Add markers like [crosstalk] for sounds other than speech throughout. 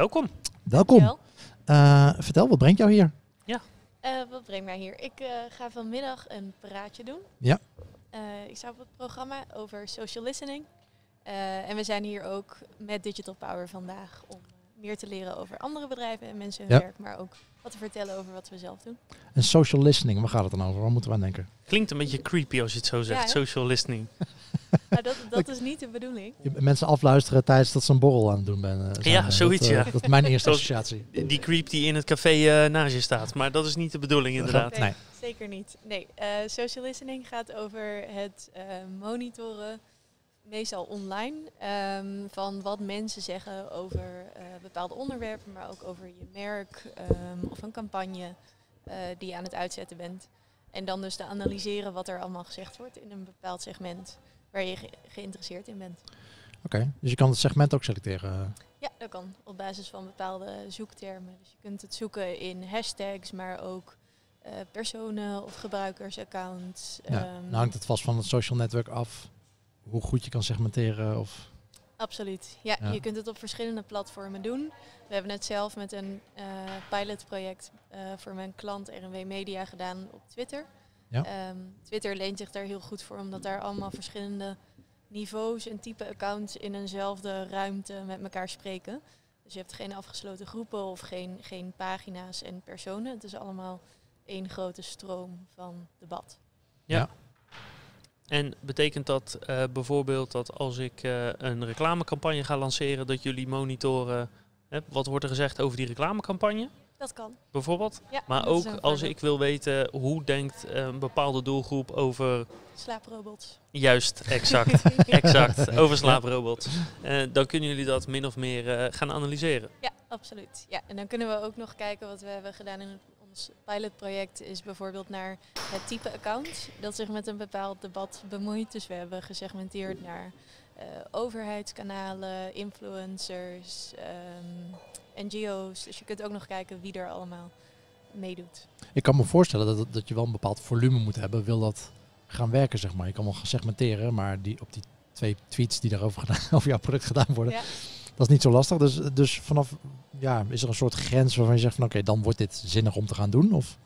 Welkom. Welkom. Dankjewel. Eh, vertel, wat brengt jou hier? Eh, wat brengt mij hier? Ik eh, ga vanmiddag een praatje doen. Ja. Eh, ik sta op het programma over social listening. Eh, en we zijn hier ook met Digital Power vandaag om meer te leren over andere bedrijven en mensen hun Ja. werk, maar ook wat te vertellen over wat we zelf doen. En social listening, waar gaat het dan over? Waar moeten we aan denken? Klinkt een beetje creepy als je het zo zegt. Ja? Social listening. [laughs] Nou, dat, dat is niet de bedoeling. Je- Mensen afluisteren tijdens dat ze een borrel aan het doen ben, eh, zijn. Ja, Eh, zoiets, dat, eh, ja. Dat is mijn [laughs] eerste associatie. Die creep die in het café naast je staat. Maar dat is niet de bedoeling inderdaad. Nee. Zeker niet. Nee, eh, social listening gaat over het eh, monitoren, meestal online, ehm, van wat mensen zeggen over eh, bepaalde onderwerpen, maar ook over je merk ehm, of een campagne eh, die je aan het uitzetten bent. En dan dus te analyseren wat er allemaal gezegd wordt in een bepaald segment waar je ge- geïnteresseerd in bent. Oké, dus je kan het segment ook selecteren. Ja, dat kan op basis van bepaalde zoektermen. Dus je kunt het zoeken in hashtags, maar ook eh, personen of gebruikersaccounts. Ja. Nou hangt het vast van het social network af hoe goed je kan segmenteren. Of... Absoluut. Ja, Ja. je kunt het op verschillende platformen doen. We hebben het zelf met een eh, pilotproject eh, voor mijn klant RNW Media gedaan op Twitter. Ja. Ehm, Twitter leent zich daar heel goed voor, omdat daar allemaal verschillende niveaus en type accounts in eenzelfde ruimte met elkaar spreken. Dus je hebt geen afgesloten groepen of geen, geen pagina's en personen. Het is allemaal één grote stroom van debat. En betekent dat eh, bijvoorbeeld dat als ik eh, een reclamecampagne ga lanceren, dat jullie monitoren hè, wat wordt er gezegd over die reclamecampagne? Dat kan. Bijvoorbeeld. Ja, Maar ook als ik wil weten hoe denkt eh, een bepaalde doelgroep over Slaaprobots. juist, exact, [laughs] exact, over slaaprobots. Eh, dan kunnen jullie dat min of meer eh, gaan analyseren. Ja, absoluut. Ja, en dan kunnen we ook nog kijken wat we hebben gedaan in het- ons pilotproject is bijvoorbeeld naar het type account dat zich met een bepaald debat bemoeit. Dus we hebben gesegmenteerd naar eh, overheidskanalen, influencers, ehm, NGO's. Dus je kunt ook nog kijken wie er allemaal meedoet. Ik kan me voorstellen dat, dat je wel een bepaald volume moet hebben. Wil dat gaan werken, zeg maar. Je kan wel gaan segmenteren, maar die, op die twee tweets die daarover gedaan, [laughs] over jouw product gedaan worden, Ja. dat is niet zo lastig. Dus, dus vanaf, ja, is er een soort grens waarvan je zegt van oké, dan wordt dit zinnig om te gaan doen? Of?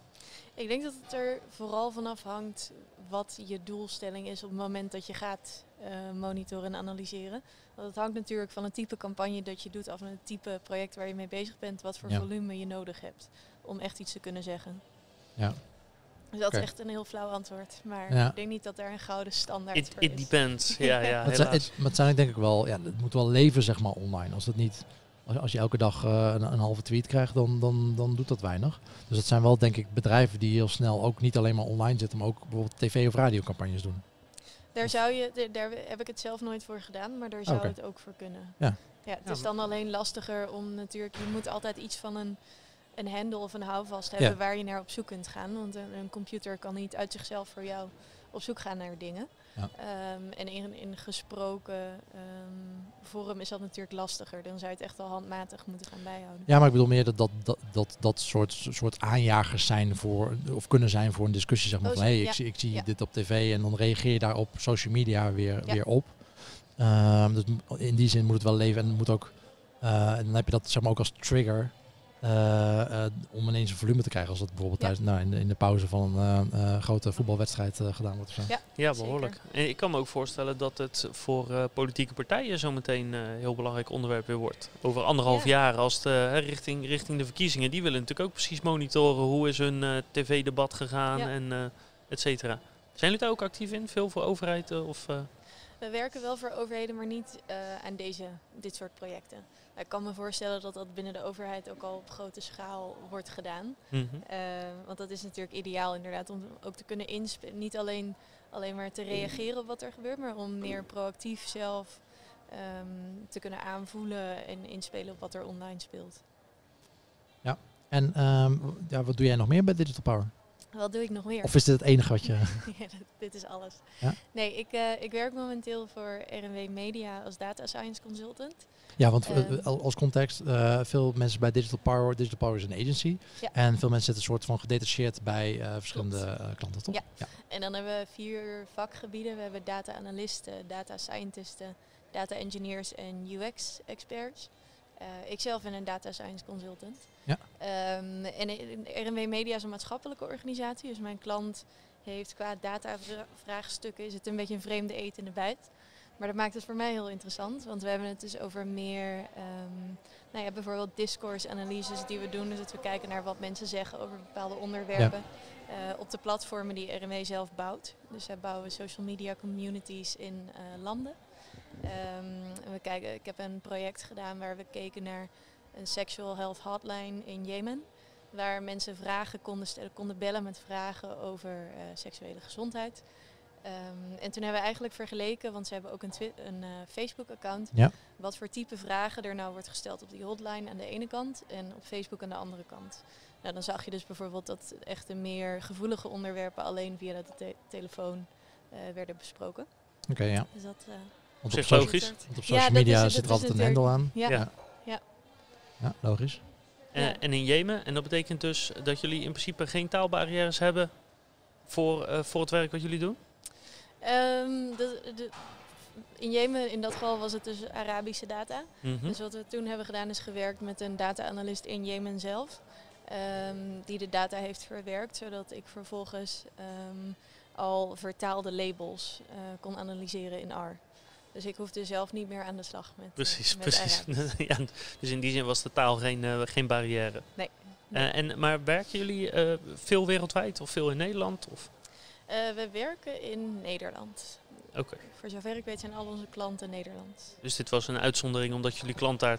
Ik denk dat het er vooral van afhangt wat je doelstelling is op het moment dat je gaat eh, monitoren en analyseren. Want het hangt natuurlijk van het type campagne dat je doet af en het type project waar je mee bezig bent, wat voor Ja. volume je nodig hebt om echt iets te kunnen zeggen. Ja. Dus dat is echt een heel flauw antwoord. Maar Ja. ik denk niet dat daar een gouden standaard It, voor it is. depends. Ja, ja, [laughs] Het zijn, het, maar het zijn denk ik wel, ja, het moet wel leven zeg maar online. Als het niet, als, als je elke dag eh, een, een halve tweet krijgt, dan, dan, dan doet dat weinig. Dus het zijn wel denk ik bedrijven die heel snel ook niet alleen maar online zitten, maar ook bijvoorbeeld tv of radiocampagnes doen. Daar, zou je, daar- daar heb ik het zelf nooit voor gedaan, maar daar zou het ook voor kunnen. Ja. Ja, het Ja, is dan alleen lastiger om natuurlijk, je moet altijd iets van een, een hendel of een houvast hebben Ja. waar je naar op zoek kunt gaan. Want een, een computer kan niet uit zichzelf voor jou op zoek gaan naar dingen. Ja. Ehm, en in, in gesproken ehm, vorm is dat natuurlijk lastiger. Dan zou je het echt wel handmatig moeten gaan bijhouden. Ja, maar ik bedoel meer dat dat, dat, dat, dat soort, soort aanjagers zijn voor, of kunnen zijn voor een discussie. Zeg maar Oh, van, hé, hey, ja. ik zie, ik zie Ja. dit op tv en dan reageer je daar op social media weer, weer op. Ehm, dus in die zin moet het wel leven en moet ook, eh, en dan heb je dat zeg maar ook als trigger om ineens een volume te krijgen. Als dat bijvoorbeeld Ja. thuis, nou, in, de, in de pauze van een eh, eh, grote voetbalwedstrijd eh, gedaan wordt. Ja. Ja, behoorlijk. En ik kan me ook voorstellen dat het voor eh, politieke partijen zometeen een heel belangrijk onderwerp weer wordt. Over anderhalf Ja. jaar, als de, richting, richting de verkiezingen, die willen natuurlijk ook precies monitoren hoe is hun eh, tv-debat gegaan Ja. en eh et cetera. Zijn jullie daar ook actief in? Veel voor overheid? eh, of, eh? We werken wel voor overheden, maar niet eh, aan deze, dit soort projecten. Ik kan me voorstellen dat dat binnen de overheid ook al op grote schaal wordt gedaan. mhm. Eh, want dat is natuurlijk ideaal inderdaad om ook te kunnen inspelen. Niet alleen, alleen maar te reageren op wat er gebeurt, maar om meer proactief zelf ehm, te kunnen aanvoelen en inspelen op wat er online speelt. En ehm, ja, wat doe jij nog meer bij Digital Power? Wat doe ik nog meer? Of is dit het enige wat je... [laughs] Ja, dit- is alles. Ja? Nee, ik, eh, ik werk momenteel voor RNW Media als data science consultant. Ja, want eh, Ehm. al- als context, eh, veel mensen bij Digital Power, Digital Power is een agency. Ja. En veel mensen zitten een soort van gedetacheerd bij verschillende klanten, toch? Ja. En dan hebben we vier vakgebieden. We hebben data analisten, data scientisten, data engineers en UX experts. Uh, ik zelf ben een data science consultant. Ja. Um, en RNW Media is een maatschappelijke organisatie. Dus mijn klant heeft qua data-vraagstukken is het een beetje een vreemde eten in de bijt. Maar dat maakt het voor mij heel interessant. Want we hebben het dus over meer, um, nou ja, bijvoorbeeld discourse-analyses die we doen. Dus dat we kijken naar wat mensen zeggen over bepaalde onderwerpen. Uh, op de platformen die RNW zelf bouwt. Dus wij bouwen social media communities in uh, landen. Um, we kijken, ik heb een project gedaan waar we keken naar een sexual health hotline in Jemen. Waar mensen vragen konden, stellen, konden bellen met vragen over uh, seksuele gezondheid. Um, en toen hebben we eigenlijk vergeleken, want ze hebben ook een, een uh, Facebook-account, ja. wat voor type vragen er nou wordt gesteld op die hotline aan de ene kant en op Facebook aan de andere kant. Nou, dan zag je dus bijvoorbeeld dat echt de meer gevoelige onderwerpen alleen via de te telefoon uh, werden besproken. Oké, okay, ja. Dus dat, uh, op zich logisch. Want op social ja, media is, zit er altijd een hendel aan. Ja. ja. Ja. logisch. Uh, en in Jemen, en dat betekent dus dat jullie in principe geen taalbarrières hebben voor, uh, voor het werk wat jullie doen? Um, de, de, in Jemen, in dat geval, was het dus Arabische data. Mm -hmm. Dus wat we toen hebben gedaan is gewerkt met een data-analyst in Jemen zelf. Um, die de data heeft verwerkt, zodat ik vervolgens um, al vertaalde labels uh, kon analyseren in R. Dus ik hoefde zelf niet meer aan de slag met Precies, uh, met precies. [laughs] ja, dus in die zin was de taal geen, uh, geen barrière. Nee. nee. en, maar werken jullie veel wereldwijd of veel in Nederland? Of? we werken in Nederland. Oké. Okay. Voor zover ik weet zijn al onze klanten Nederlands. Dus dit was een uitzondering omdat jullie klant daar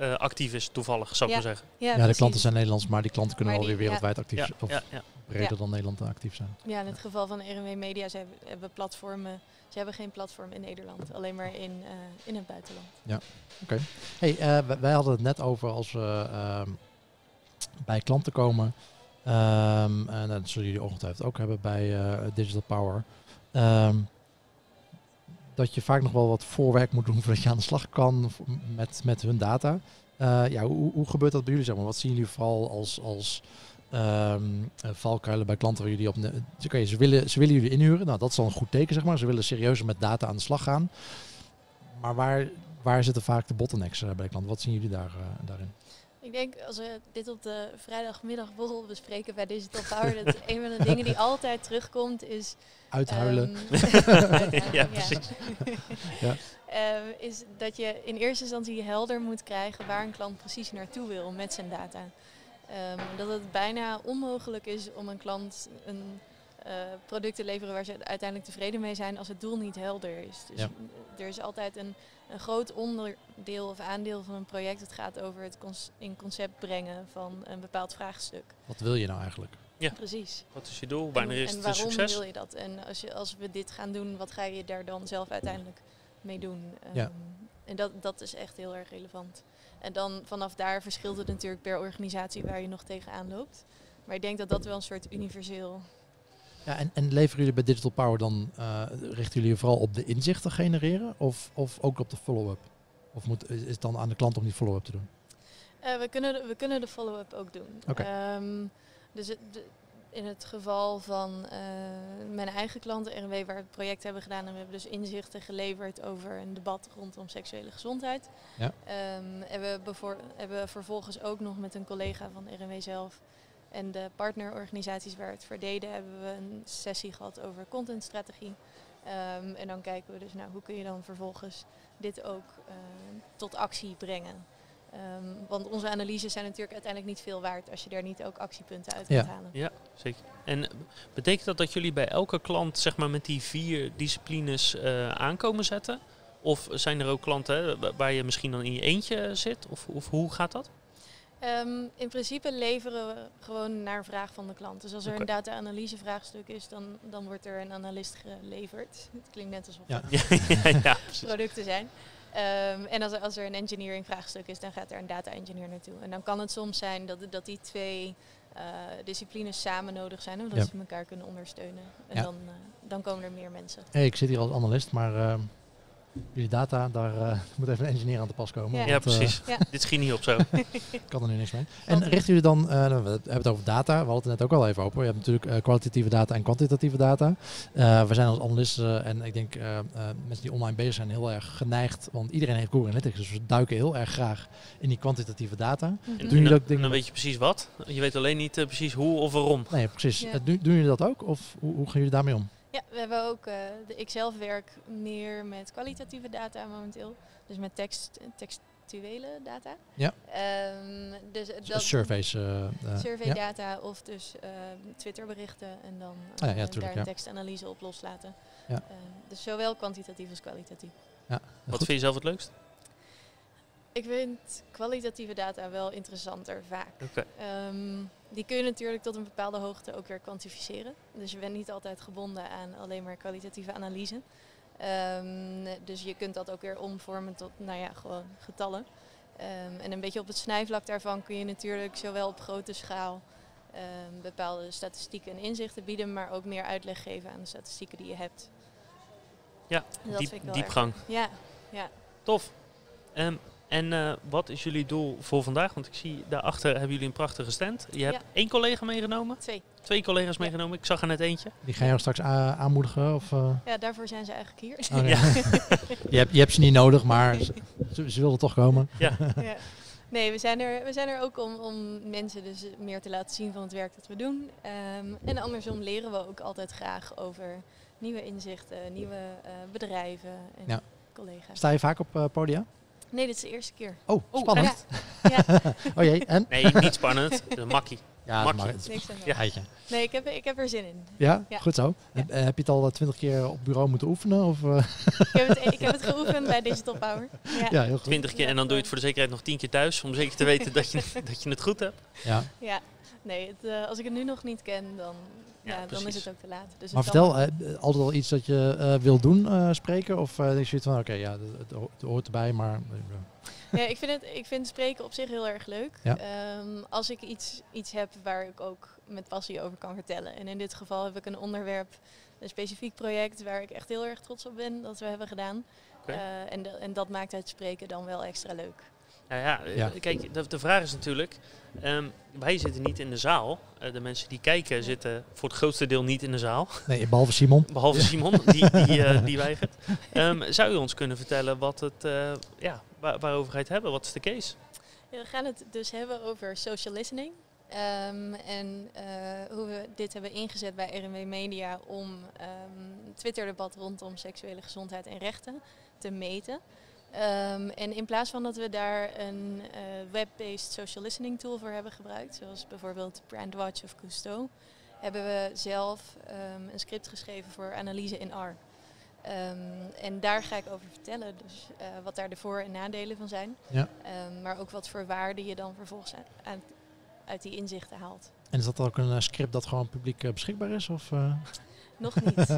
uh, actief is, toevallig, zou ik ja. maar zeggen. Ja, ja de klanten zijn Nederlands, maar die klanten kunnen maar wel die, weer wereldwijd actief zijn. Ja, ja. Breder dan Nederland actief zijn. Ja, in het geval van RNW Media, ze hebben, platformen. Ze hebben geen platform in Nederland, alleen maar in, uh, in het buitenland. Ja, oké. Okay. Hey, uh, wij hadden het net over als we bij klanten komen. Um, en dat zullen jullie ongetwijfeld ook hebben bij Digital Power. Um, dat je vaak nog wel wat voorwerk moet doen voordat je aan de slag kan met, met hun data. Ja, hoe, hoe gebeurt dat bij jullie? Zeg maar? Wat zien jullie vooral als, als um, valkuilen bij klanten waar jullie op... Okay, ze, willen, ze willen jullie inhuren. Nou, dat is al een goed teken, zeg maar. Ze willen serieuzer met data aan de slag gaan. Maar waar, waar zitten vaak de bottlenecks uh, bij klanten? Wat zien jullie daar, uh, daarin? Ik denk als we dit op de vrijdagmiddagborrel bespreken bij Digital Power, dat een van de dingen die altijd terugkomt is... Uithuilen. [laughs] Um, uithuilen ja, precies. ja. Uh, is dat je in eerste instantie helder moet krijgen waar een klant precies naartoe wil met zijn data. Um, dat het bijna onmogelijk is om een klant een uh, product te leveren waar ze uiteindelijk tevreden mee zijn als het doel niet helder is. Dus Ja. er is altijd een, een groot onderdeel of aandeel van een project. Het gaat over het cons- in concept brengen van een bepaald vraagstuk. Wat wil je nou eigenlijk? Ja. Precies. Wat is je doel? Wanneer en, is en het een waarom succes? wil je dat? En als, je, als we dit gaan doen, wat ga je daar dan zelf uiteindelijk mee doen? Ja. Ehm, En dat, dat is echt heel erg relevant. En dan vanaf daar verschilt het natuurlijk per organisatie waar je nog tegenaan loopt. Maar ik denk dat dat wel een soort universeel... Ja, en, en leveren jullie bij Digital Power dan, uh, richten jullie je vooral op de inzichten genereren of, of ook op de follow-up? Of moet, is het dan aan de klant om die follow-up te doen? Uh, we, kunnen de, we kunnen de follow-up ook doen. Okay. Um, dus het, in het geval van uh, mijn eigen klanten, RNW, waar we het project hebben gedaan, en we hebben dus inzichten geleverd over een debat rondom seksuele gezondheid. Ja. Um, hebben, we bevoor, hebben we vervolgens ook nog met een collega van RNW zelf en de partnerorganisaties waar we het voor deden, hebben we een sessie gehad over contentstrategie. Um, en dan kijken we dus naar hoe kun je dan vervolgens dit ook uh, tot actie brengen. Um, want onze analyses zijn natuurlijk uiteindelijk niet veel waard als je daar niet ook actiepunten uit Ja. kunt halen. Ja, zeker. En betekent dat dat jullie bij elke klant zeg maar, met die vier disciplines uh, aankomen zetten? Of zijn er ook klanten hè, waar je misschien dan in je eentje zit? Of, of hoe gaat dat? Um, in principe leveren we gewoon naar vraag van de klant. Dus als er een data-analyse vraagstuk is, dan, dan wordt er een analist geleverd. [laughs] Het klinkt net alsof Ja. het [laughs] ja, ja, producten zijn. Um, en als er, als er een engineering vraagstuk is, dan gaat er een data engineer naartoe. En dan kan het soms zijn dat, dat die twee uh, disciplines samen nodig zijn, omdat Ja. ze elkaar kunnen ondersteunen. En Ja. dan, uh, dan komen er meer mensen. Hey, ik zit hier als analist, maar uh, jullie data, daar eh, moet even een engineer aan te pas komen. Ja. Want, eh, precies. Ja. Dit schiet niet op zo. [laughs] kan er nu niks mee. En richten jullie dan, eh, nou, we hebben het over data, we hadden het net ook al even over. Je hebt natuurlijk eh, kwalitatieve data en kwantitatieve data. Eh, we zijn als analisten en ik denk eh, eh, mensen die online bezig zijn heel erg geneigd, want iedereen heeft Google Analytics, dus we duiken heel erg graag in die kwantitatieve data. Mhm. En, Doen en jullie dan, ook dingen dan weet je precies wat. Je weet alleen niet precies hoe of waarom. Nee, precies. Ja. Doen, doen jullie dat ook of hoe, hoe gaan jullie daarmee om? Ja, we hebben ook, eh, de, ik zelf werk meer met kwalitatieve data momenteel. Dus met tekst, textuele data. Ja. Ehm, dus Dus dat, surveys. eh, eh, survey ja. data of dus eh, Twitterberichten en dan Ah ja, ja, eh, tuurlijk, daar ja. een tekstanalyse op loslaten. Ja. Ehm, dus zowel kwantitatief als kwalitatief. Wat Goed. vind je zelf het leukst? Ik vind kwalitatieve data wel interessanter vaak. Ehm, die kun je natuurlijk tot een bepaalde hoogte ook weer kwantificeren. Dus je bent niet altijd gebonden aan alleen maar kwalitatieve analyse. Ehm, dus je kunt dat ook weer omvormen tot nou ja, gewoon getallen. Ehm, en een beetje op het snijvlak daarvan kun je natuurlijk zowel op grote schaal bepaalde statistieken en inzichten bieden, maar ook meer uitleg geven aan de statistieken die je hebt. Ja, dat Diep, vind ik wel erg diepgang. leuk. Ja, Tof. Ehm, en eh, wat is jullie doel voor vandaag? Want ik zie daarachter hebben jullie een prachtige stand. Je hebt Ja. één collega meegenomen, twee. twee collega's Ja. meegenomen. Ik zag er net eentje. Die gaan jou straks aanmoedigen? Of, eh? Ja, daarvoor zijn ze eigenlijk hier. Oh, nee. Ja. [laughs] je, hebt, je hebt ze niet nodig, maar ze, ze, wilden toch komen. Ja. ja. Nee, we zijn, er, we zijn er ook om, om mensen dus meer te laten zien van het werk dat we doen. Ehm, en andersom leren we ook altijd graag over nieuwe inzichten, nieuwe eh, bedrijven en Ja. collega's. Sta je vaak op podia? Nee, dit is de eerste keer. Oh, Oh, spannend. Ja, [laughs] Oh jee, en? Nee, niet spannend. [laughs] De makkie. Ja, Makkie. het niks aan Ja. hand. geitje. Nee, ik heb, ik heb er zin in. Ja, Ja. goed zo. Ja. Eh, heb je het al twintig keer op bureau moeten oefenen? Of, eh? Ik heb het, ik heb het [laughs] geoefend bij Digital Power. Ja. ja, heel goed. Twintig keer en dan doe je het voor de zekerheid nog tien keer thuis. Om zeker te weten dat je, dat je het goed hebt. Ja. Ja. Nee, het, eh, als ik het nu nog niet ken, dan, Ja, ja, dan is het ook te laat. Dus Maar vertel, eh, altijd al iets dat je eh, wil doen, eh, spreken? Of eh denk je van, oké, ja, het, het ho- het hoort erbij, maar... eh, Ja, ik vind, het, ik vind spreken op zich heel erg leuk. Ja. Ehm, als ik iets, iets heb waar ik ook met passie over kan vertellen. En in dit geval heb ik een onderwerp, een specifiek project waar ik echt heel erg trots op ben dat we hebben gedaan. Oké. Eh, en, de- en dat maakt het spreken dan wel extra leuk. Nou ja, eh, Ja. kijk, de, de vraag is natuurlijk... ehm, wij zitten niet in de zaal. Eh, de mensen die kijken zitten voor het grootste deel niet in de zaal. nee, behalve Simon. Behalve Simon, die, die, eh, die weigert. Ehm, zou u ons kunnen vertellen wat het, eh, ja, waar, waarover ga je het hebben? Wat is de case? Ja, we gaan het dus hebben over social listening. Ehm, en eh, hoe we dit hebben ingezet bij RNW Media om ehm Twitter-debat rondom seksuele gezondheid en rechten te meten. Ehm, en in plaats van dat we daar een eh, web-based social listening tool voor hebben gebruikt, zoals bijvoorbeeld Brandwatch of Cousteau, hebben we zelf ehm, een script geschreven voor analyse in R. Ehm, en daar ga ik over vertellen, dus eh, wat daar de voor- en nadelen van zijn. Ja. Maar ook wat voor waarde je dan vervolgens aan- aan- uit die inzichten haalt. En is dat ook een eh, script dat gewoon publiek beschikbaar is? Of? Nog niet.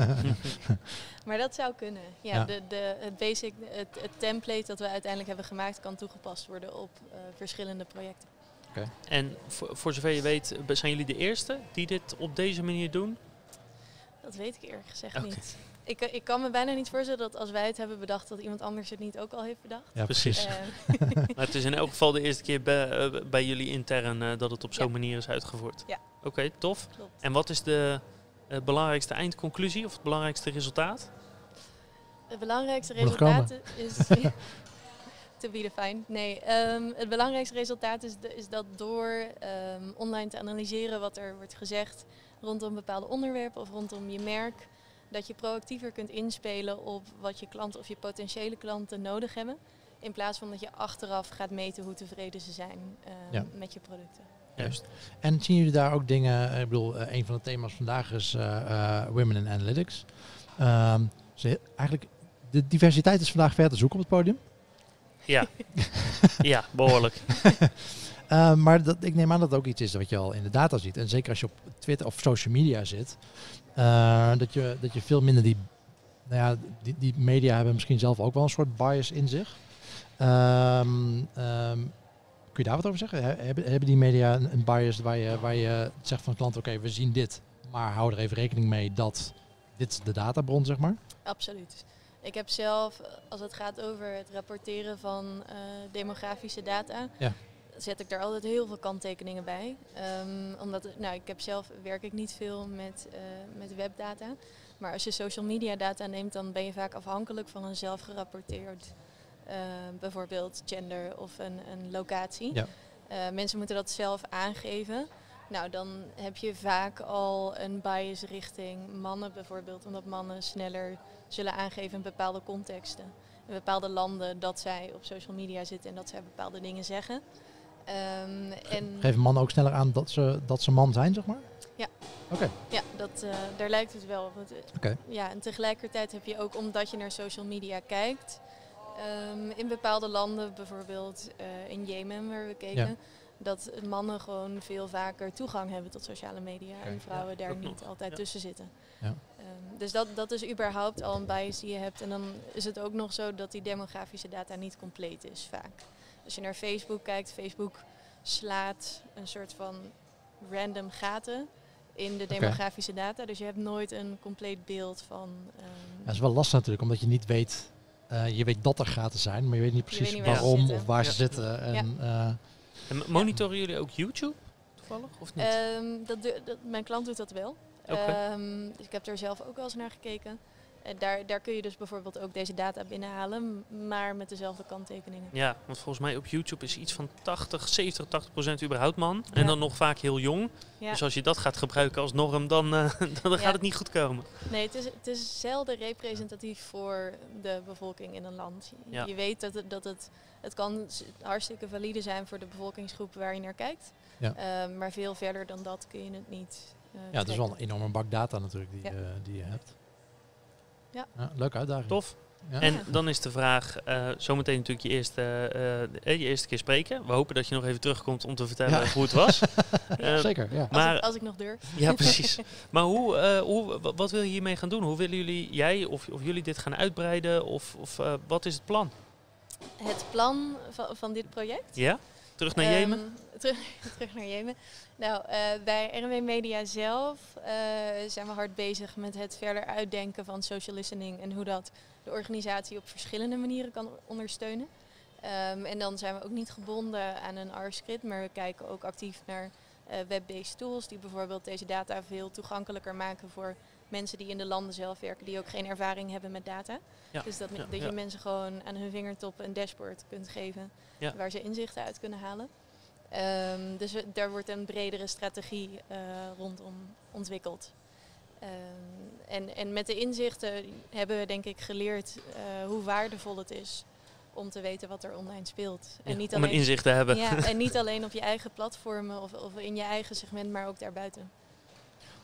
[laughs] maar dat zou kunnen. Ja, Ja. De, de, het basic, het, het template dat we uiteindelijk hebben gemaakt kan toegepast worden op eh, verschillende projecten. En voor, voor zover je weet, eh, zijn jullie de eerste die dit op deze manier doen? Dat weet ik eerlijk gezegd niet. Ik, eh, ik kan me bijna niet voorstellen dat als wij het hebben bedacht, dat iemand anders het niet ook al heeft bedacht. ja, Precies. [laughs] Maar het is in elk geval de eerste keer bij, bij jullie intern eh, dat het op zo'n Ja. manier is uitgevoerd. Ja. Oké, tof. klopt. En wat is de eh, belangrijkste eindconclusie of het belangrijkste resultaat? Het belangrijkste resultaat is. [laughs] to be defined. Nee, ehm, het belangrijkste resultaat is, de- is dat door ehm, online te analyseren wat er wordt gezegd rondom bepaalde onderwerpen of rondom je merk, dat je proactiever kunt inspelen op wat je klanten of je potentiële klanten nodig hebben. In plaats van dat je achteraf gaat meten hoe tevreden ze zijn ehm, Ja. met je producten. Juist. En zien jullie daar ook dingen, eh, ik bedoel, eh, een van de thema's vandaag is eh, Women in Analytics. Ehm, ze, eigenlijk, de diversiteit is vandaag ver te zoeken op het podium. Ja, [laughs] ja behoorlijk. [laughs] Eh, maar dat, ik neem aan dat het ook iets is wat je al in de data ziet. En zeker als je op Twitter of social media zit, eh, dat, je, dat je veel minder die, nou ja, die, die media hebben misschien zelf ook wel een soort bias in zich. Ehm, kun je daar wat over zeggen? He- Hebben, hebben die media een, bias waar je, waar je zegt van klant, oké, we zien dit, maar hou er even rekening mee dat dit is de databron, zeg maar? Absoluut. Ik heb zelf, als het gaat over het rapporteren van eh, demografische data, Ja. zet ik daar altijd heel veel kanttekeningen bij. Ehm, omdat, nou, ik heb zelf werk ik niet veel met, eh, met webdata. Maar als je social media data neemt, dan ben je vaak afhankelijk van een zelf gerapporteerd, eh, bijvoorbeeld gender of een, een locatie. Ja. Eh, mensen moeten dat zelf aangeven. Nou, dan heb je vaak al een bias richting mannen bijvoorbeeld, omdat mannen sneller zullen aangeven in bepaalde contexten, in bepaalde landen, dat zij op social media zitten en dat zij bepaalde dingen zeggen. Ehm, en Geven mannen ook sneller aan dat ze, dat ze man zijn, zeg maar? Ja. Oké. ja, dat, eh, daar lijkt het wel. op. Eh, Oké. Ja, en tegelijkertijd heb je ook, omdat je naar social media kijkt, ehm, in bepaalde landen, bijvoorbeeld eh, in Jemen waar we keken, Ja. dat mannen gewoon veel vaker toegang hebben tot sociale media en vrouwen daar niet nog, altijd ja. tussen zitten. Ja. Ehm, dus dat, dat is überhaupt al een bias die je hebt. En dan is het ook nog zo dat die demografische data niet compleet is vaak. Als je naar Facebook kijkt, Facebook slaat een soort van random gaten in de demografische data. Dus je hebt nooit een compleet beeld van. ehm, Ja, dat is wel lastig natuurlijk, omdat je niet weet... eh, je weet dat er gaten zijn, maar je weet niet weet precies niet waarom of waar ze Ja. zitten. En, eh, En monitoren jullie ook YouTube toevallig of niet? Ehm, dat, dat, mijn klant doet dat wel. Oké. Ehm, dus ik heb er zelf ook wel eens naar gekeken. En daar, daar kun je dus bijvoorbeeld ook deze data binnenhalen, maar met dezelfde kanttekeningen. Ja, want volgens mij op YouTube is iets van 80, 70, 80 procent überhaupt man. En Ja. dan nog vaak heel jong. Ja. Dus als je dat gaat gebruiken als norm, dan, eh, [laughs] dan Ja. gaat het niet goed komen. Nee, het is, het is zelden representatief voor de bevolking in een land. Ja. Je weet dat het, dat het, het kan hartstikke valide zijn voor de bevolkingsgroep waar je naar kijkt. Ja. Ehm, maar veel verder dan dat kun je het niet. eh, ja, het is wel een enorme bak data natuurlijk die, Ja. die je hebt. Ja. leuke uitdaging. Tof. Ja. En dan is de vraag, eh, zometeen natuurlijk je eerste, eh, eh, je eerste keer spreken. We hopen dat je nog even terugkomt om te vertellen Ja. hoe het was. [laughs] Zeker, ja. Als, maar- ik, als ik nog durf. Ja, [laughs] precies. Maar hoe, eh, hoe, wa- wat wil je hiermee gaan doen? Hoe willen jullie, jij of, of jullie dit gaan uitbreiden? Of, of eh, wat is het plan? Het plan van, van dit project. Ja? Terug naar Jemen? Ehm, [laughs] terug, terug naar Jemen. Nou, eh, bij RNW Media zelf eh, zijn we hard bezig met het verder uitdenken van social listening en hoe dat de organisatie op verschillende manieren kan ondersteunen. Ehm, en dan zijn we ook niet gebonden aan een R-script, maar we kijken ook actief naar eh, web-based tools die bijvoorbeeld deze data veel toegankelijker maken voor mensen die in de landen zelf werken, die ook geen ervaring hebben met data. Ja, Dus dat, dat je mensen gewoon aan hun vingertop een dashboard kunt geven waar ze inzichten uit kunnen halen. Ehm, dus daar wordt een bredere strategie eh, rondom ontwikkeld. Ehm, en, en met de inzichten hebben we denk ik geleerd eh, hoe waardevol het is om te weten wat er online speelt. En Ja, niet om een alleen, inzicht te hebben. ja, en [laughs] niet alleen op je eigen platformen of, of in je eigen segment, maar ook daarbuiten.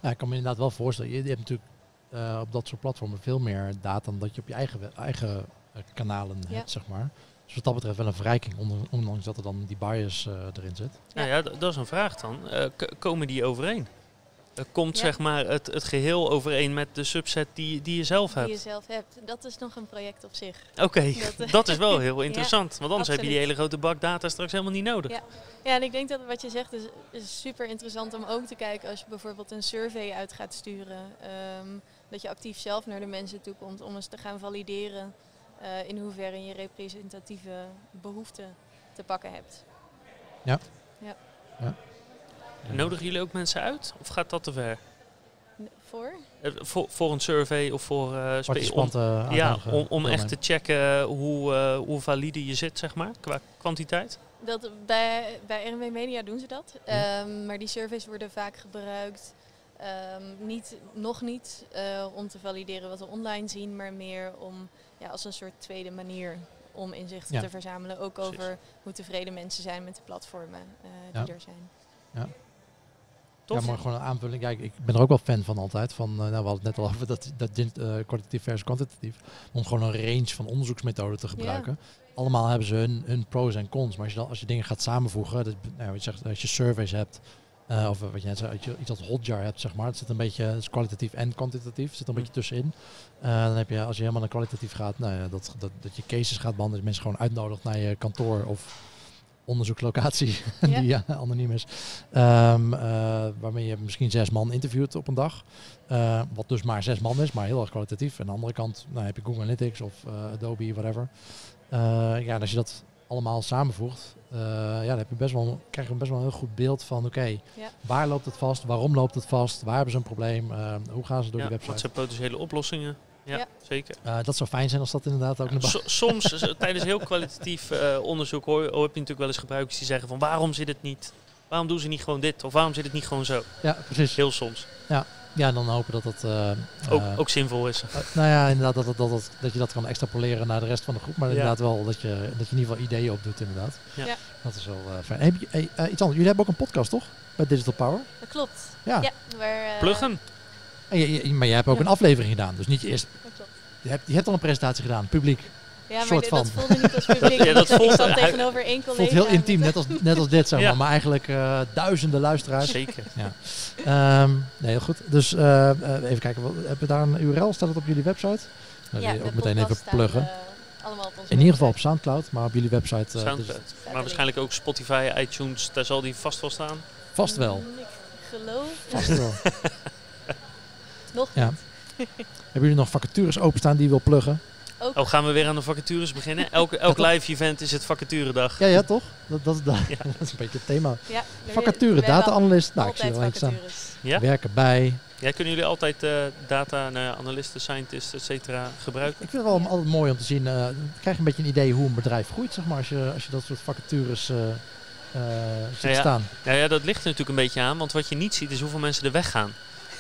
Ja, ik kan me inderdaad wel voorstellen. Je, je hebt natuurlijk eh, op dat soort platformen veel meer data dan dat je op je eigen, eigen eh, kanalen Ja. hebt, zeg maar. Dus wat dat betreft wel een verrijking, onder- ondanks dat er dan die bias eh, erin zit. Nou ja, dat is een vraag dan. Eh, komen die overeen? Eh, komt Ja. zeg maar het, het geheel overeen met de subset die, die je zelf Die je hebt? zelf hebt. Dat is nog een project op zich. Oké, Dat, [laughs] eh, dat is wel heel [laughs] interessant. Want anders heb je die hele grote bak data straks helemaal niet nodig. Ja. Ja, en ik denk dat wat je zegt is, is super interessant om ook te kijken als je bijvoorbeeld een survey uit gaat sturen. ehm, dat je actief zelf naar de mensen toe komt om eens te gaan valideren eh, in hoeverre je representatieve behoeften te pakken hebt. Nodigen jullie ook mensen uit? Of gaat dat te ver? Voor? Eh, voor, voor een survey of voor eh, Participanten ja, om, om echt te checken hoe, eh, hoe valide je zit, zeg maar, qua kwantiteit? Dat, bij, bij RNW Media doen ze dat. Ja. Ehm, maar die surveys worden vaak gebruikt, ehm, niet, nog niet eh, om te valideren wat we online zien, maar meer om ja, als een soort tweede manier om inzichten Ja. te verzamelen. Ook Precies. over hoe tevreden mensen zijn met de platformen eh, die Ja. er zijn. Tof. Ja, maar gewoon een aanvulling. Kijk, ik ben er ook wel fan van altijd. Van, eh, nou, we hadden het net al over dat, dat eh, kwalitatief versus kwantitatief. Om gewoon een range van onderzoeksmethoden te gebruiken. Allemaal hebben ze hun, hun pros en cons. Maar als je, dan, als je dingen gaat samenvoegen. Dat, nou, je zegt, als je surveys hebt. eh, of wat je net zei, als je iets als hotjar hebt, zeg maar. Het zit een beetje het is kwalitatief en kwantitatief. Het zit een Mm. beetje tussenin. Eh, dan heb je, als je helemaal naar kwalitatief gaat, nou ja, dat, dat, dat je cases gaat behandelen. Dat je mensen gewoon uitnodigt naar je kantoor of onderzoekslocatie [laughs] Ja. die ja, anoniem is. Ehm, eh, waarmee je misschien zes man interviewt op een dag. Eh, wat dus maar zes man is, maar heel erg kwalitatief. En aan de andere kant nou, heb je Google Analytics of eh, Adobe, whatever. Eh, ja, en als je dat allemaal samenvoegt, eh, ja, dan heb je best wel, krijg je best wel een heel goed beeld van oké, Ja. waar loopt het vast, waarom loopt het vast, waar hebben ze een probleem, eh, hoe gaan ze door Ja, die wat website. zijn potentiële oplossingen? Ja, Ja. zeker. Eh, dat zou fijn zijn als dat inderdaad ook naar soms, [laughs] eh, tijdens heel kwalitatief eh, onderzoek, hoor, hoor, heb je natuurlijk wel eens gebruikers die zeggen van waarom zit het niet? Waarom doen ze niet gewoon dit? Of waarom zit het niet gewoon zo? Ja, precies. Heel soms. Ja, en dan hopen dat dat... eh, Ook, ook zinvol is. nou ja, inderdaad, dat, dat, dat, dat, dat je dat kan extrapoleren naar de rest van de groep. Maar Ja. inderdaad wel dat je, dat je in ieder geval ideeën opdoet, inderdaad. Ja. Ja. Dat is wel eh, fijn. Heb je, hey, iets anders. Jullie hebben ook een podcast, toch? Bij Digital Power. Dat klopt. Ja. Ja, waar, eh, Pluggen. En je- je- maar jij hebt ook Ja. een aflevering gedaan. Dus niet je eerst... dat. Je hebt, je hebt al een presentatie gedaan, publiek. Ja, maar Soort dat van. voelde niet als [laughs] publiek. Ja, dat ik voelde- zat hij- tegenover één collega. Voelt heel intiem, net als, net als dit, zeg maar. Ja. Maar eigenlijk eh, duizenden luisteraars. Zeker. Ehm, nee, heel goed. Dus eh, eh, even kijken, wat, heb je daar een URL? Staat het op jullie website? Dan Ja, wil je de ook meteen even pluggen. allemaal op onze In ieder geval op. Soundcloud, maar op jullie website Soundcloud. dus Maar waarschijnlijk ook Spotify, iTunes, daar zal die vast wel staan. vast wel. Ik geloof Vast wel. [laughs] nog Ja. niet. [laughs] Hebben jullie nog vacatures openstaan die je wil pluggen? Ook Oh, gaan we weer aan de vacatures beginnen? Elk, elk live event is het vacaturedag. Ja, ja, toch? Dat, dat, is, dat, Ja. [laughs] dat is een beetje het thema. ja, Vacature, data-analyst. Nou, ik zie er wel staan. vacatures. Ja? Werken bij. Ja, kunnen jullie altijd eh, data, nou ja, analisten, scientists, et cetera, gebruiken? Ik vind het wel altijd mooi om te zien. eh krijg je een beetje een idee hoe een bedrijf groeit, zeg maar. Als je, als je dat soort vacatures eh eh, ziet Ja, ja. staan. Ja, ja, dat ligt er natuurlijk een beetje aan, want wat je niet ziet is hoeveel mensen er weggaan.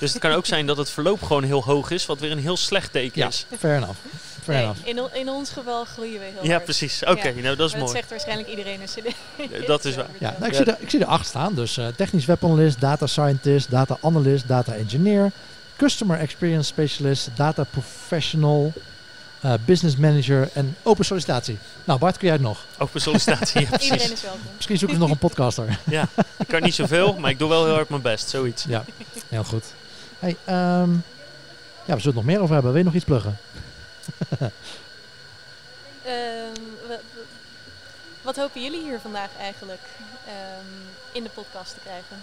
Dus het kan ook zijn dat het verloop gewoon heel hoog is, wat weer een heel slecht teken Ja, is. fair enough. Fair Nee, enough. in, in ons geval groeien we heel Ja, hard. precies. Oké, Ja. nou dat is Maar dat mooi. zegt waarschijnlijk iedereen als je Dat is waar. Ja, nou, ik, Ja. zie er, ik zie er acht staan. Dus eh, technisch webanalist, data scientist, data analyst, data engineer, customer experience specialist, data professional, eh, business manager en open sollicitatie. Nou Bart, kun jij het nog? Open sollicitatie, ja [laughs] Iedereen precies. is welkom. Misschien zoeken ze nog een podcaster. Ik kan niet zoveel, maar ik doe wel heel hard mijn best, zoiets. ja, heel goed. Ehm, ja, we zullen het nog meer over hebben. Wil je nog iets pluggen? [laughs] Ehm, wa- wa- wat hopen jullie hier vandaag eigenlijk ehm, in de podcast te krijgen?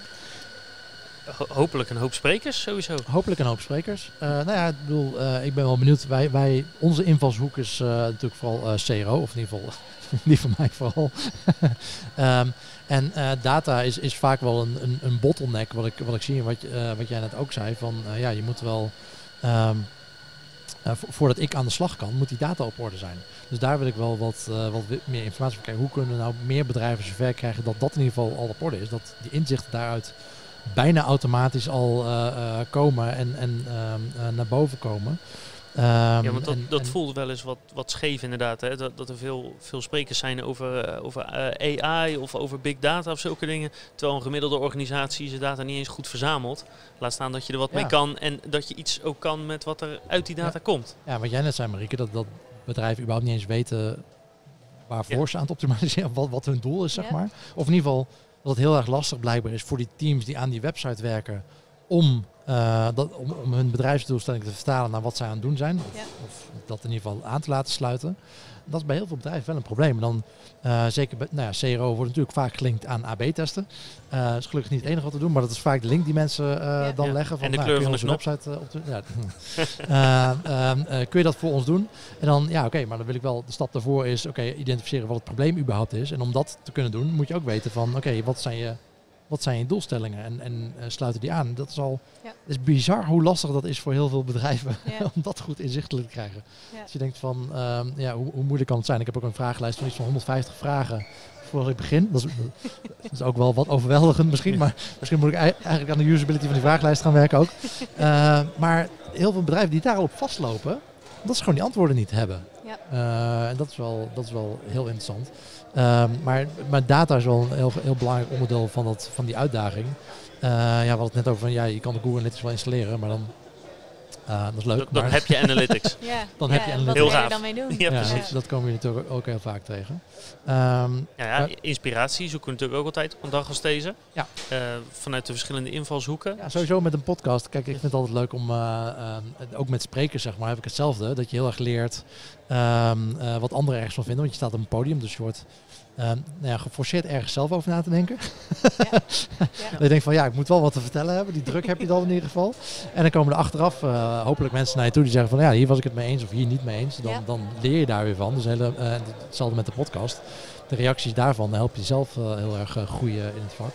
Ho- hopelijk een hoop sprekers, sowieso. Hopelijk een hoop sprekers. Eh, nou ja, ik bedoel, eh, ik ben wel benieuwd. Wij, wij, onze invalshoek is eh, natuurlijk vooral CRO, of in ieder geval [laughs] die van mij vooral. [laughs] Ehm, en data is, is vaak wel een, een, een bottleneck, wat ik, wat ik zie en wat, wat jij net ook zei. Van ja, je moet wel, ehm, eh, vo- voordat ik aan de slag kan, moet die data op orde zijn. Dus daar wil ik wel wat, wat meer informatie van krijgen. Hoe kunnen nou meer bedrijven zover krijgen dat dat in ieder geval al op orde is? Dat die inzichten daaruit bijna automatisch al eh, eh, komen en, en ehm, eh, naar boven komen. Ehm, Ja, want dat, en- dat en- voelt wel eens wat, wat scheef inderdaad. Hè? Dat, dat er veel, veel sprekers zijn over, over eh, AI of over big data of zulke dingen. Terwijl een gemiddelde organisatie zijn data niet eens goed verzamelt. Laat staan dat je er wat Ja. mee kan en dat je iets ook kan met wat er uit die data komt. Ja, wat jij net zei, Marieke, dat, dat bedrijven überhaupt niet eens weten waarvoor Ja. ze aan het optimaliseren, wat, wat hun doel is, zeg Ja. maar. Of in ieder geval dat heel erg lastig blijkbaar is voor die teams die aan die website werken om, eh, dat, om, om hun bedrijfsdoelstelling te vertalen naar wat zij aan het doen zijn. Of, Ja. of dat in ieder geval aan te laten sluiten. Dat is bij heel veel bedrijven wel een probleem. En dan, eh, zeker bij, nou ja, CRO wordt natuurlijk vaak gelinkt aan AB-testen. dat is gelukkig niet het enige wat we doen, maar dat is vaak de link die mensen eh, Ja. dan Ja. leggen. Van, En de nou, kleur kun je van de website eh, op de, ja, [laughs] Eh, ehm, eh, kun je dat voor ons doen? En dan, ja, oké, maar dan wil ik wel, de stap daarvoor is, oké, identificeren wat het probleem überhaupt is. En om dat te kunnen doen, moet je ook weten van, oké, wat zijn je, wat zijn je doelstellingen? En, en eh, sluiten die aan. Dat is al, Ja. is bizar hoe lastig dat is voor heel veel bedrijven Ja. [laughs] om dat goed inzichtelijk te krijgen. Ja. Dus je denkt van, ehm, ja, hoe, hoe moeilijk kan het zijn? Ik heb ook een vragenlijst van iets van 150 vragen voordat ik begin. Dat is, [laughs] dat is ook wel wat overweldigend misschien, maar misschien moet ik ei- eigenlijk aan de usability van die vragenlijst gaan werken ook. [laughs] Eh, maar heel veel bedrijven die daarop vastlopen, dat ze gewoon die antwoorden niet hebben. Ja. Eh, en dat is wel, dat is wel heel interessant. Ehm, maar, maar data is wel een heel, heel belangrijk onderdeel van, dat, van die uitdaging. Eh, ja, we hadden het net over van ja, je kan de Google Analytics wel installeren, maar dan uh, dat is leuk. Dan, dan maar heb je analytics. [laughs] Ja, Dan ja, heb je wat Heel gaaf. dan mee doen? Ja, ja, precies. dat, dat komen we natuurlijk ook heel vaak tegen. Ehm, Ja, inspiratie zoeken we natuurlijk ook altijd op een dag als deze. Ja. Eh, vanuit de verschillende invalshoeken. Ja, sowieso met een podcast. Kijk, ik vind het altijd leuk om, eh, ehm, ook met sprekers zeg maar, heb ik hetzelfde. Dat je heel erg leert ehm, eh, wat anderen ergens van vinden. Want je staat op een podium, dus je wordt nou ja, geforceerd ergens zelf over na te denken. [laughs] Ja. Dat je denkt van ja, ik moet wel wat te vertellen hebben. Die druk heb je dan in ieder geval. En dan komen er achteraf eh, hopelijk mensen naar je toe die zeggen van ja, hier was ik het mee eens of hier niet mee eens. Dan, Ja. dan leer je daar weer van. Dus hele, eh, hetzelfde met de podcast. De reacties daarvan help je zelf eh, heel erg groeien in het vak.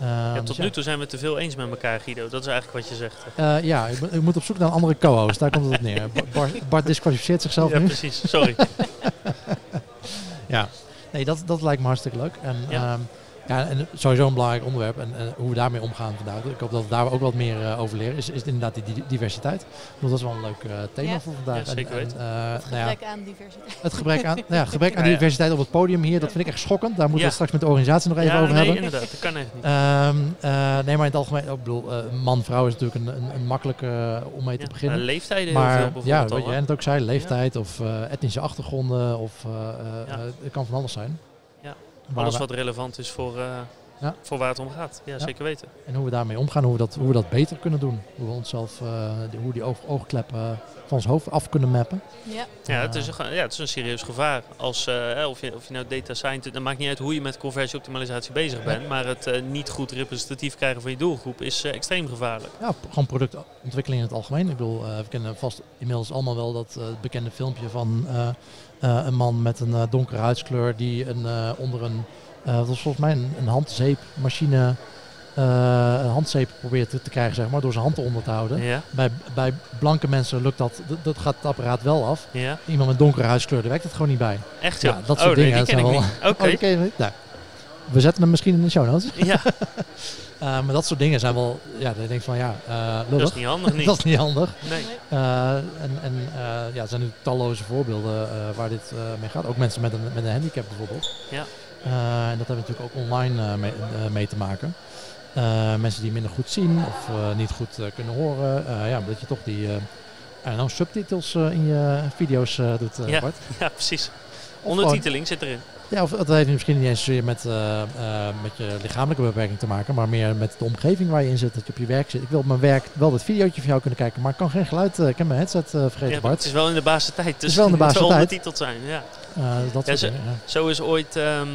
Ehm, Ja, dus tot nu toe zijn we het te veel eens met elkaar, Guido. Dat is eigenlijk wat je zegt. eh, ja, ik, moet- ik moet op zoek naar een andere co-host. Daar komt het op neer. Ba- [laughs] Bart, Bart disqualificeert zichzelf ja, nu. precies. Sorry. [laughs] Ja, nee, dat, dat lijkt me hartstikke leuk. En, Ja. ja. Ja, en sowieso een belangrijk onderwerp. En, en hoe we daarmee omgaan vandaag. Ik hoop dat we daar ook wat meer eh, over leren. Is, is inderdaad die, di- diversiteit. Bedoel, dat is wel een leuk eh, thema Ja. voor vandaag. Ja, zeker En- eh, Het nou ja, gebrek aan diversiteit. het gebrek aan, nou ja, gebrek [laughs] aan diversiteit op het podium hier, dat vind ik echt schokkend. Daar moeten we het straks met de organisatie nog even ja, over nee, hebben. inderdaad. Dat kan echt niet. Ehm, eh, nee, maar in het algemeen, ik bedoel, eh, man-vrouw is natuurlijk een, een, een makkelijke om mee te Ja, beginnen. maar leeftijden heel veel Maar bijvoorbeeld ja, wat jij net ook zei, leeftijd of eh, etnische achtergronden of eh, eh, Ja. eh, het kan van alles zijn. Alles wat relevant is voor, eh, Ja. voor waar het om gaat. Ja, Ja. zeker weten. En hoe we daarmee omgaan, hoe we dat, hoe we dat beter kunnen doen. Hoe we onszelf, eh, die, hoe die oog, oogkleppen eh, van ons hoofd af kunnen mappen. Ja, Ja, het is, een, ja, het is een serieus gevaar. Als, eh, hè, of, je, of je nou data scientist, het maakt niet uit hoe je met conversieoptimalisatie bezig bent, maar het eh, niet goed representatief krijgen van je doelgroep is extreem gevaarlijk. Ja, gewoon productontwikkeling in het algemeen. Ik bedoel, eh, we kennen vast inmiddels allemaal wel dat eh, bekende filmpje van een man met een eh, donkere huidskleur die een, eh, onder een, eh, dat was volgens mij een, een handzeepmachine, eh, een handzeep probeert te, te krijgen, zeg maar, door zijn hand eronder te houden. Ja, Bij, bij blanke mensen lukt dat, dat, gaat het apparaat wel af. ja. Iemand met donkere huidskleur, daar werkt het gewoon niet bij. Echt Ja, joh? dat oh, soort nee, dingen, niet. [laughs] Oké. Oh, we zetten hem misschien in de show notes. Ja, [laughs] Eh, maar dat soort dingen zijn wel, ja, dan denk je van ja, eh dat is niet handig [laughs] niet. dat is niet handig. Nee. Eh, en en ja, er zijn nu talloze voorbeelden waar dit mee gaat. Ook mensen met een, met een handicap bijvoorbeeld. Ja. En dat hebben we natuurlijk ook online mee, mee te maken. Mensen die minder goed zien of niet goed kunnen horen. Ja, dat je toch die know, subtitels in je video's doet, Ja. Bart. Ja, precies. Ondertiteling zit erin. Ja, of dat heeft misschien niet eens zozeer met, eh, eh, met je lichamelijke beperking te maken, maar meer met de omgeving waar je in zit, dat je op je werk zit. Ik wil op mijn werk wel dat videootje van jou kunnen kijken, maar ik kan geen geluid, eh, ik heb mijn headset vergeten, Ja, Bart. het is wel in de basis tijd. Dus is wel in de het wel tijd. ondertiteld zijn. Ja. Dat Ja, ze- dingen, ja. Zo is ooit ehm,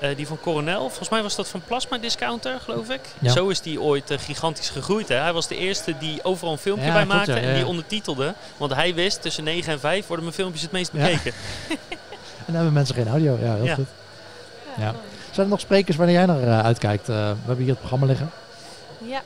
eh, die van Coronel, volgens mij was dat van Plasma Discounter, geloof ik. Ja. Zo is die ooit gigantisch gegroeid. Hè? Hij was de eerste die overal een filmpje bij maakte en die ondertitelde. Want hij wist, tussen 9 en 5 worden mijn filmpjes het meest bekeken. [laughs] [laughs] En dan hebben mensen geen audio, ja, heel Ja. goed. Ja. Zijn er nog sprekers waar jij naar eh, uitkijkt? Eh, we hebben hier het programma liggen. Ja.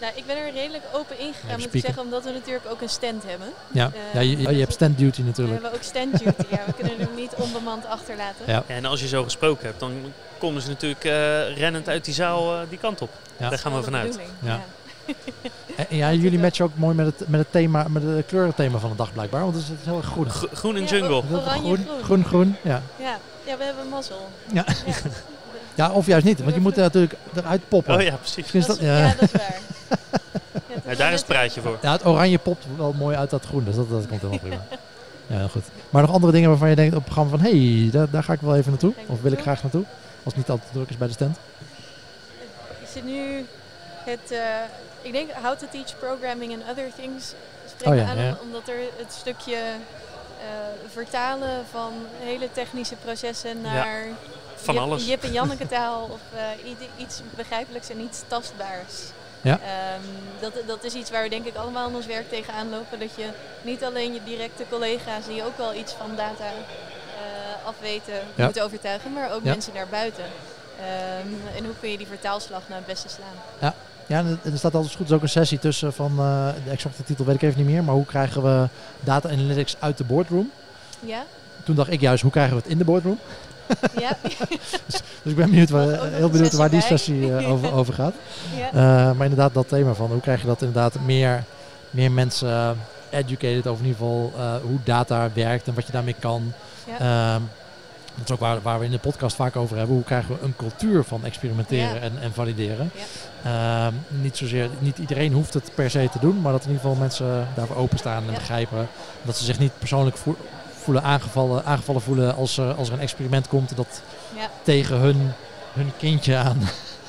Nou, ik ben er redelijk open ingegaan, moet ik zeggen, omdat we natuurlijk ook een stand hebben. Ja, Eh, ja je, je hebt stand duty We natuurlijk. hebben ook stand duty, ja. We kunnen hem niet onbemand achterlaten. Ja. Ja, en als je zo gesproken hebt, dan komen ze natuurlijk eh, rennend uit die zaal die kant op. Ja. Daar gaan we vanuit. Ja. En, [laughs] en ja, jullie matchen ook mooi met het, met het thema, met het kleurenthema van de dag blijkbaar, want het is, het is heel erg groen. Gro- groen en jungle. Oranje, groen, groen. groen, groen, ja. Ja. ja, we hebben mazzel. Ja. Ja. [laughs] Ja, of juist niet, want je moet er natuurlijk eruit poppen. Oh ja, precies. Is Dat is- ja. ja, dat is waar. [laughs] Ja, daar is het praatje voor. Ja, het oranje popt wel mooi uit dat groen, dus dat, dat komt helemaal prima. Ja, goed. Maar nog andere dingen waarvan je denkt op het programma van, hé, hey, daar, daar ga ik wel even naartoe. Of wil ik graag naartoe. Als het niet altijd druk is bij de stand. Ik zit nu het, eh, ik denk How to Teach Programming and Other Things spreekt Oh ja, aan, ja. omdat er het stukje eh, vertalen van hele technische processen naar Van Jip, alles. Jip en Janneke [laughs] taal of eh, iets begrijpelijks en iets tastbaars. Ja. Ehm, dat, dat is iets waar we denk ik allemaal in ons werk tegenaan lopen. Dat je niet alleen je directe collega's die ook wel iets van data eh, afweten Ja. moet overtuigen, maar ook mensen daarbuiten. Ehm, en hoe kun je die vertaalslag nou het beste slaan? Ja, en er staat altijd goed is ook een sessie tussen van, eh, de exacte titel weet ik even niet meer, maar hoe krijgen we data analytics uit de boardroom? Ja? Toen dacht ik juist, hoe krijgen we het in de boardroom? [laughs] Ja? [laughs] Dus ik ben benieuwd, waar, heel benieuwd waar die sessie eh, [laughs] over, over gaat. ja. Eh, maar inderdaad, dat thema van hoe krijg je dat inderdaad meer, meer mensen educated over in ieder geval hoe data werkt en wat je daarmee kan. Ja. Ehm, dat is ook waar, waar we in de podcast vaak over hebben. Hoe krijgen we een cultuur van experimenteren Ja. en, en valideren? Ehm, niet zozeer, niet iedereen hoeft het per se te doen, maar dat in ieder geval mensen daarvoor openstaan en Ja. begrijpen. Dat ze zich niet persoonlijk voe- voelen aangevallen, aangevallen voelen als, er- als er een experiment komt dat Ja. tegen hun, hun kindje aan,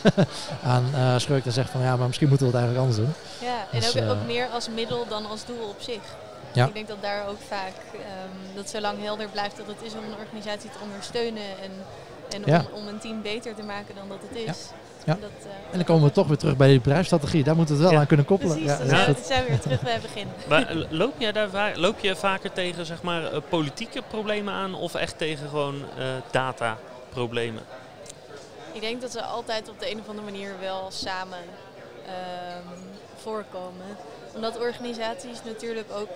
[laughs] aan eh schurkt en zegt van ja, maar misschien moeten we het eigenlijk anders doen. ja. En Dus, ook, eh, ook meer als middel dan als doel op zich. Ja. Ik denk dat daar ook vaak, ehm, dat zolang helder blijft dat het is om een organisatie te ondersteunen en, en om, Ja. om een team beter te maken dan dat het is. Ja. Dat, eh, En dan komen we toch weer terug bij die bedrijfsstrategie. Daar moeten we het wel Ja. aan kunnen koppelen. Precies, dan zijn, goed. zijn we weer terug bij het begin. [laughs] Maar eh, loop, jij daar, loop je vaker tegen zeg maar, eh, politieke problemen aan of echt tegen gewoon eh dataproblemen? Ik denk dat ze altijd op de een of andere manier wel samen ehm, voorkomen. Omdat organisaties natuurlijk ook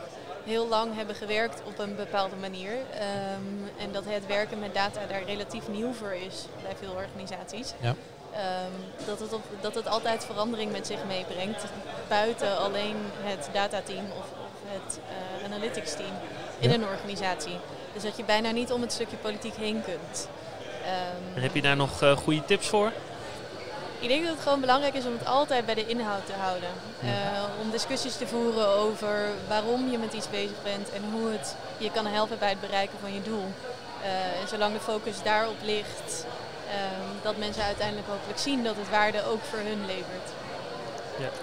heel lang hebben gewerkt op een bepaalde manier. Ehm, en dat het werken met data daar relatief nieuw voor is bij veel organisaties. Ja. Ehm, dat, het op, dat het altijd verandering met zich meebrengt. Buiten alleen het datateam of, of het eh, analytics team in Ja. een organisatie. Dus dat je bijna niet om het stukje politiek heen kunt. Ehm, En heb je daar nog eh, goede tips voor? Ik denk dat het gewoon belangrijk is om het altijd bij de inhoud te houden. Eh, om discussies te voeren over waarom je met iets bezig bent en hoe het je kan helpen bij het bereiken van je doel. Eh, en zolang de focus daarop ligt, ehm, dat mensen uiteindelijk hopelijk zien dat het waarde ook voor hun levert.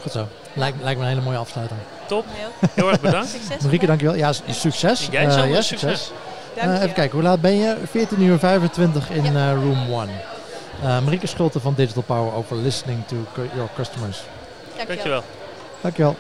Goed zo. Lijkt, lijkt me een hele mooie afsluiting. Top, ook. heel erg bedankt. Succes. Marieke, dankjewel. Ja, succes. Jij Eh, zo, ja, succes. Eh, even kijken, hoe laat ben je? 14 uur 25 in eh, room 1. Eh Marieke Schulte van Digital Power over listening to your customers. Dankjewel. Dankjewel. Dankjewel.